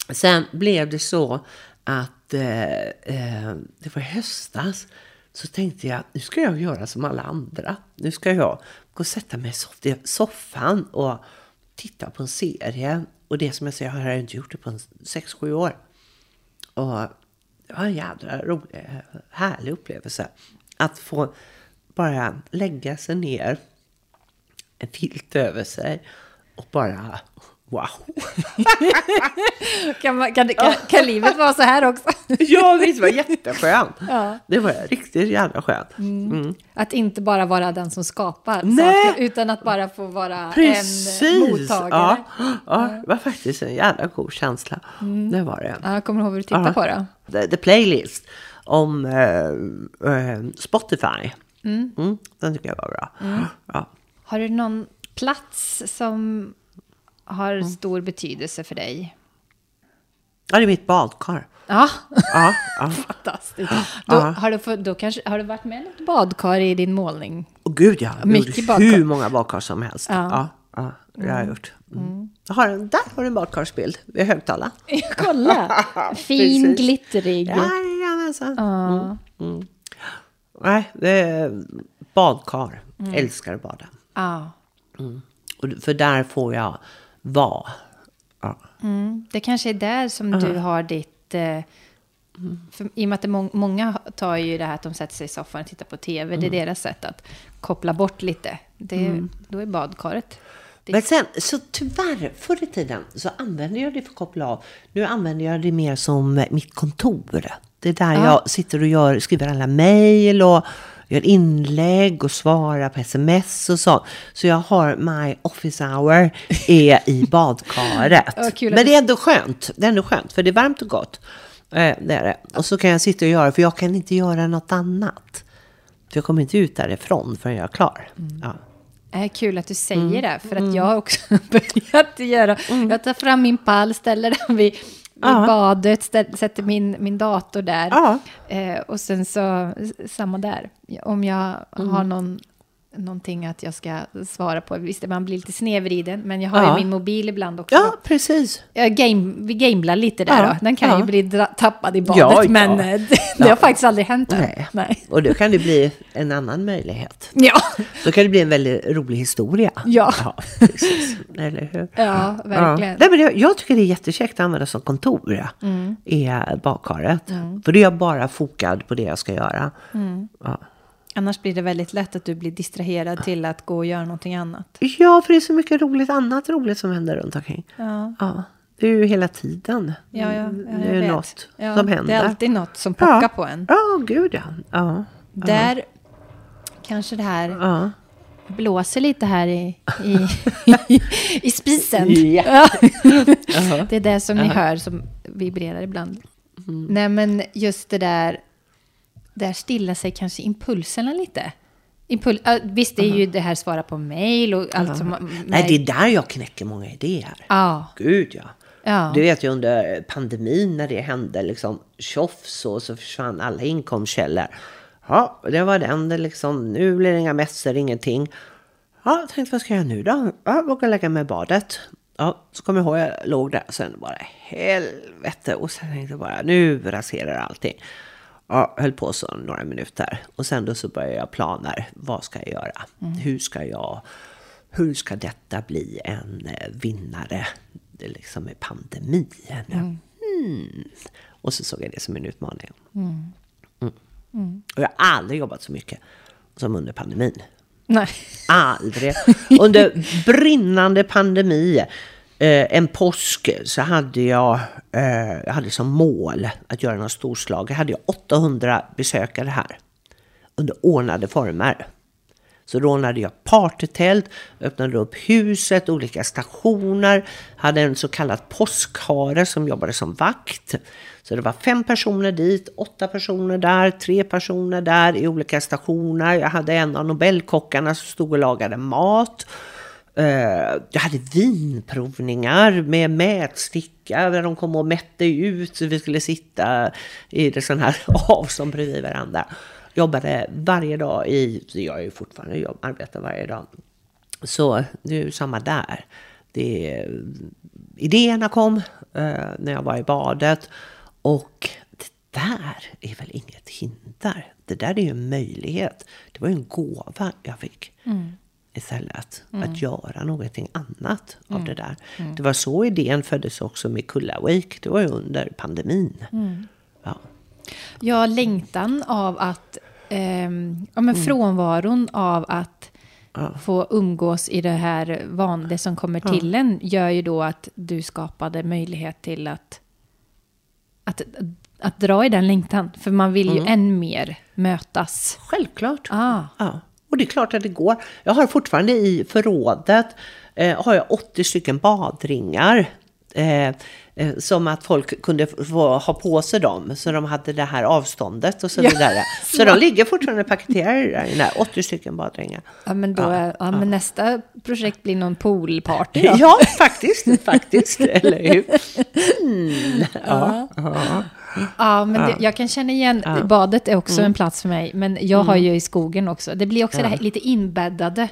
Sen blev det så att eh, eh, det var höstas. Så tänkte jag, nu ska jag göra som alla andra. Nu ska jag gå och sätta mig i soffan och titta på en serie. Och det som jag säger, jag har inte gjort det på 6-7 år. Och det var en jädra rolig, härlig upplevelse. Att få bara lägga sig ner, en filt över sig och bara wow. kan, man, kan, kan, kan, livet vara så här också? ja, visst var jätteskönt. Ja. Det var riktigt jävla skönt. Mm. Mm. Att inte bara vara den som skapar Nej. saker, utan att bara få vara Precis. en mottagare. Ja. ja, det var faktiskt en jävla god känsla. Mm. Det var det. Ja, kommer du ihåg vad du tittade ja. på då? The, the Playlist om uh, uh, Spotify. Mm. Mm, den tycker jag var bra. Mm. Ja. Har du någon plats som har mm. stor betydelse för dig? Ja, det är mitt badkar. Ja, ja, ja. fantastiskt. Då, Har, du, då kanske, har du varit med ett badkar i din målning? Åh gud ja, Mycket badkar. hur många badkar som helst. Ja, ja, ja det har jag gjort. Mm. Jag har en, där har du en badkarsbild vid högtalaren. Kolla! fin, glittrig. Jajamensan. Ja. Nej, det är badkar. Älskar att bada. Ja. Och, för där får jag vara. Ja. Mm. Det kanske är där som du har ditt... Eh, för, I och med att må, många tar ju det här att de sätter sig i soffan och tittar på tv. Det är deras sätt att koppla bort lite. Det, Då är badkaret ditt. Men sen, så tyvärr, förr i tiden så använde jag det för att koppla av. Nu använder jag det mer som mitt kontor. Det är där Ja. jag sitter och gör, skriver alla mejl och gör inlägg och svarar på sms och så. Så jag har my office hour är i badkaret. Att Men det är ändå skönt. Det är ändå skönt, för det är varmt och gott. Eh, det är det. Och så kan jag sitta och göra, för jag kan inte göra något annat. För jag kommer inte ut därifrån förrän jag är klar. Ja. Det är kul att du säger det, för att jag har också börjat göra... Jag tar fram min pall, ställer den vid, Ja. badet, ställ, sätter min, min dator där. Ja. Eh, och sen så, samma där. Om jag har någon, någonting att jag ska svara på. Visst, man blir lite snedvriden, men jag har Ja. ju min mobil ibland också. ja, precis. Jag game, vi gamblar lite där Ja, då. Den kan ja. ju bli tappad i badet, men eh, det, det har faktiskt aldrig hänt än. Nej. Nej. Och då kan det bli en annan möjlighet. Ja. Då kan det bli en väldigt rolig historia. Ja. precis. Eller hur? ja, verkligen. Nej, men jag, jag tycker det är jättekäckt att använda som kontor. Mm. I badkaret. För då är jag bara fokad på det jag ska göra. Mm. Ja. Annars blir det väldigt lätt att du blir distraherad till att gå och göra någonting annat. ja, för det är så mycket roligt, annat roligt som händer runt omkring. Ja, Ja. Det är ju hela tiden. ja, ja, ja det är vet. något ja, som händer. Det är alltid något som pockar ja. på en. Ja, gud ja. ja. Där kanske det här blåser lite här i, i, i spisen. Ja. Ja. Det är det som ni hör som vibrerar ibland. Mm. Nej, men just det där, där stilla sig kanske impulserna lite. Impul ja, visst, det är ju det här svara på mejl och allt som... Nej, det är där jag knäcker många idéer. Ja, Gud ja. Ja. Du vet ju under pandemin när det hände liksom tjofs och så försvann alla inkomstkällor. Ja, det var den det liksom. Nu blir det inga mässor, ingenting. Ja, tänkte vad ska jag göra nu då? Ja, jag åka och lägga mig i badet. Ja, så kommer jag ihåg jag låg där sen bara helvete och sen tänkte jag bara nu raserar allting. Ja, höll på så några minuter och sen då så började jag planer. Vad ska jag göra? Hur ska jag hur ska detta bli en eh, vinnare det liksom med pandemin? Hmm. Och så såg jag det som en utmaning. Mm. Och jag har aldrig jobbat så mycket som under pandemin. nej. Aldrig. Under brinnande pandemi, eh, en påsk, så hade jag, eh, jag hade som mål att göra något storslag. Jag hade 800 besökare här under ordnade former. Så rånade jag partytält, öppnade upp huset, olika stationer, hade en så kallad påskhare som jobbade som vakt. Så det var fem personer dit, åtta personer där, tre personer där i olika stationer. Jag hade en av Nobelkockarna som stod och lagade mat. Eh, jag hade vinprovningar med mätsticka där de kom och mätte ut så vi skulle sitta i det sån här avstånd bredvid varandra. Jobbade varje dag i, jag är ju fortfarande jobb, arbetar varje dag. Så det är ju samma där. Det, idéerna kom eh, när jag var i badet och det där är väl inget hinder. Det där är ju en möjlighet. Det var ju en gåva jag fick mm istället. Att göra någonting annat av det där. Det var så idén föddes också med Kulla Week. Det var ju under pandemin. Ja. Ja, längtan av att... ehm, ja, men frånvaron av att få umgås i det här van, det som kommer till en gör ju då att du skapade möjlighet till att, att, att dra i den längtan. För man vill ju än mer mötas. Självklart. Ah. Ja. Och det är klart att det går. Jag har fortfarande i förrådet eh, har jag 80 stycken badringar. Eh, eh, som att folk kunde få ha på sig dem. Så de hade det här avståndet och så Ja, vidare. Så de ligger fortfarande paketerade där inne. 80 stycken badringar. Ja, men, då, ja, men nästa projekt blir någon poolparty då. Ja, faktiskt. faktiskt. Eller hur? Mm, ja, ja. Ja, men det, jag kan känna igen, badet är också en plats för mig, men jag har ju i skogen också. Det blir också det här lite inbäddade.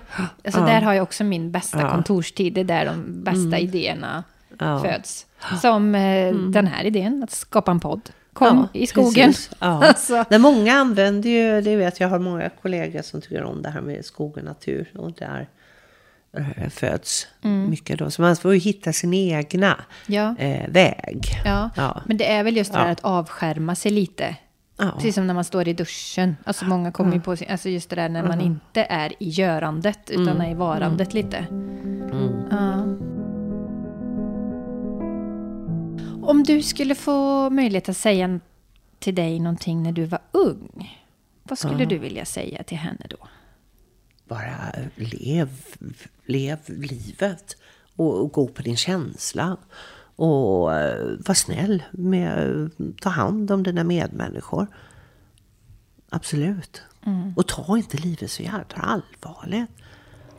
Alltså där har jag också min bästa kontorstid, det är där de bästa idéerna Ja. föds. Som eh, den här idén, att skapa en podd. Kom Ja, i skogen. Ja. Alltså. Nej, många använder ju, det vet jag har många kollegor som tycker om det här med skog och natur. Och där eh, föds mycket då. Så man får ju hitta sin egna Ja. eh, väg. Ja. Ja. men det är väl just det här att avskärma sig lite. Precis som när man står i duschen. Alltså många kommer ju på sin, alltså just det där när man inte är i görandet utan är i varandet lite. Ja. Om du skulle få möjlighet att säga till dig någonting när du var ung. Vad skulle du vilja säga till henne då? Bara lev, lev livet och, och gå på din känsla. Och eh, var snäll med ta hand om dina medmänniskor. Absolut. Och ta inte livet så jädra allvarligt.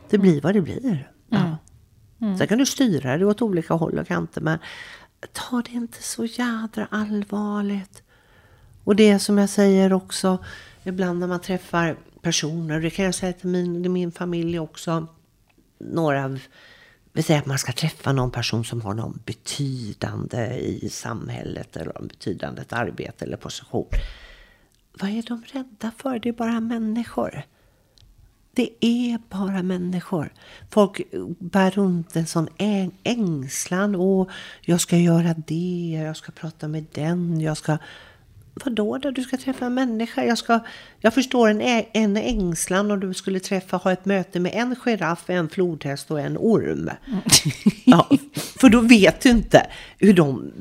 Det blir vad det blir. Ja. Sen kan du styra det åt olika håll och kanter men ta det inte så jädra allvarligt. Och det som jag säger också ibland när man träffar personer, det kan jag säga till min, till min familj också, några vi säger att man ska träffa någon person som har någon betydande i samhället eller en betydande ett arbete eller position. Vad är de rädda för? Det är bara människor. Det är bara människor. Folk bär runt en sån ängslan. Och jag ska göra det, jag ska prata med den, jag ska... Vadå då? Du ska träffa en människa. Jag, ska, jag förstår en, ä- en ängslan om du skulle träffa, ha ett möte med en giraff, en flodhäst och en orm. Ja, för då vet du inte hur de,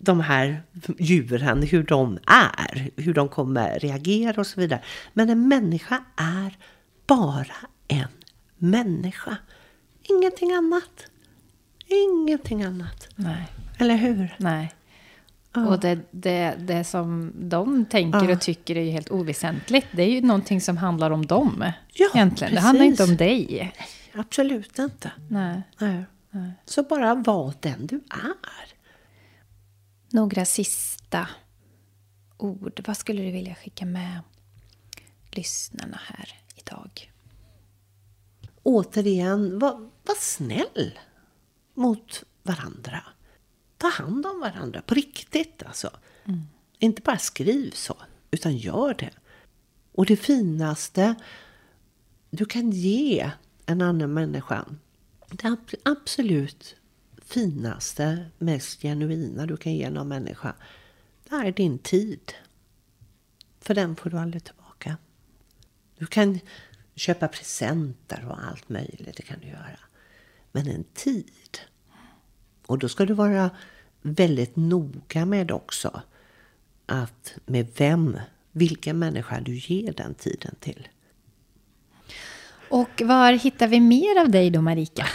de här djuren, hur de är, hur de kommer reagera och så vidare. Men en människa är bara en människa. Ingenting annat. Ingenting annat. Nej. Eller hur? Nej. Och det, det, det som de tänker Ja. och tycker är ju helt oväsentligt. Det är ju någonting som handlar om dem. Ja, egentligen. Det handlar inte om dig. Absolut inte. Nej. Nej. Så bara var den du är. Några sista ord. Vad skulle du vilja skicka med lyssnarna här idag? Återigen, var, var snäll mot varandra. Ta hand om varandra på riktigt alltså. Inte bara skriv så, utan gör det. Och det finaste du kan ge en annan människa, det ab- absolut finaste, mest genuina du kan ge någon människa, det är din tid. För den får du aldrig tillbaka. Du kan köpa presenter och allt möjligt, det kan du göra. Men en tid. Och då ska du vara väldigt noga med också att med vem, vilken människa du ger den tiden till. Och var hittar vi mer av dig då, Marika?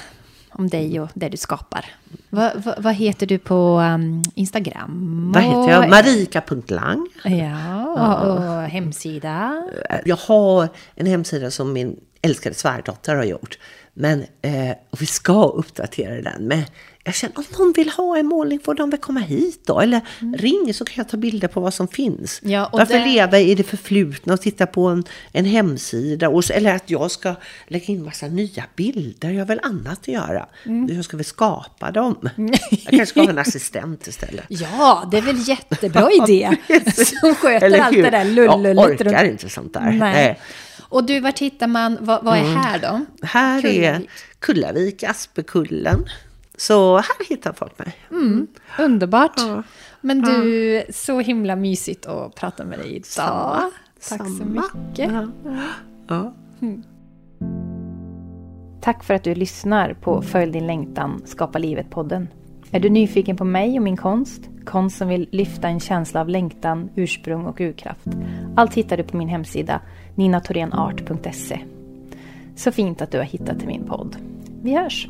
Om dig och det du skapar. Vad, vad, vad heter du på um, Instagram? Vad heter jag? Marika.lang. Ja, och hemsida. Jag har en hemsida som min älskade svärdotter har gjort. Men eh, och vi ska uppdatera den. Men jag känner om någon vill ha en målning får de väl komma hit då. Eller ring så kan jag ta bilder på vad som finns. Ja, Varför det- leva i det förflutna och titta på en, en hemsida? Och, eller att jag ska lägga in massa nya bilder. Jag har väl annat att göra. Mm. Jag ska väl skapa dem. Jag kanske ska ha en assistent istället. Ja, det är väl jättebra idé. Som sköter allt det där Jag lullullet orkar runt. inte sånt där. Nej. Och du, vart hittar man, vad, vad är här då? Här är Kullavik. Kullavik, Asperkullen. Så här hittar folk mig. Underbart. Ja. Men du, så himla mysigt att prata med dig idag. Samma. Tack så Samma. mycket. Ja. Ja. Tack för att du lyssnar på Följ din längtan, Skapa livet-podden. Är du nyfiken på mig och min konst? Konst som vill lyfta en känsla av längtan, ursprung och urkraft. Allt hittar du på min hemsida ninatorenart.se. Så fint att du har hittat till min podd. Vi hörs!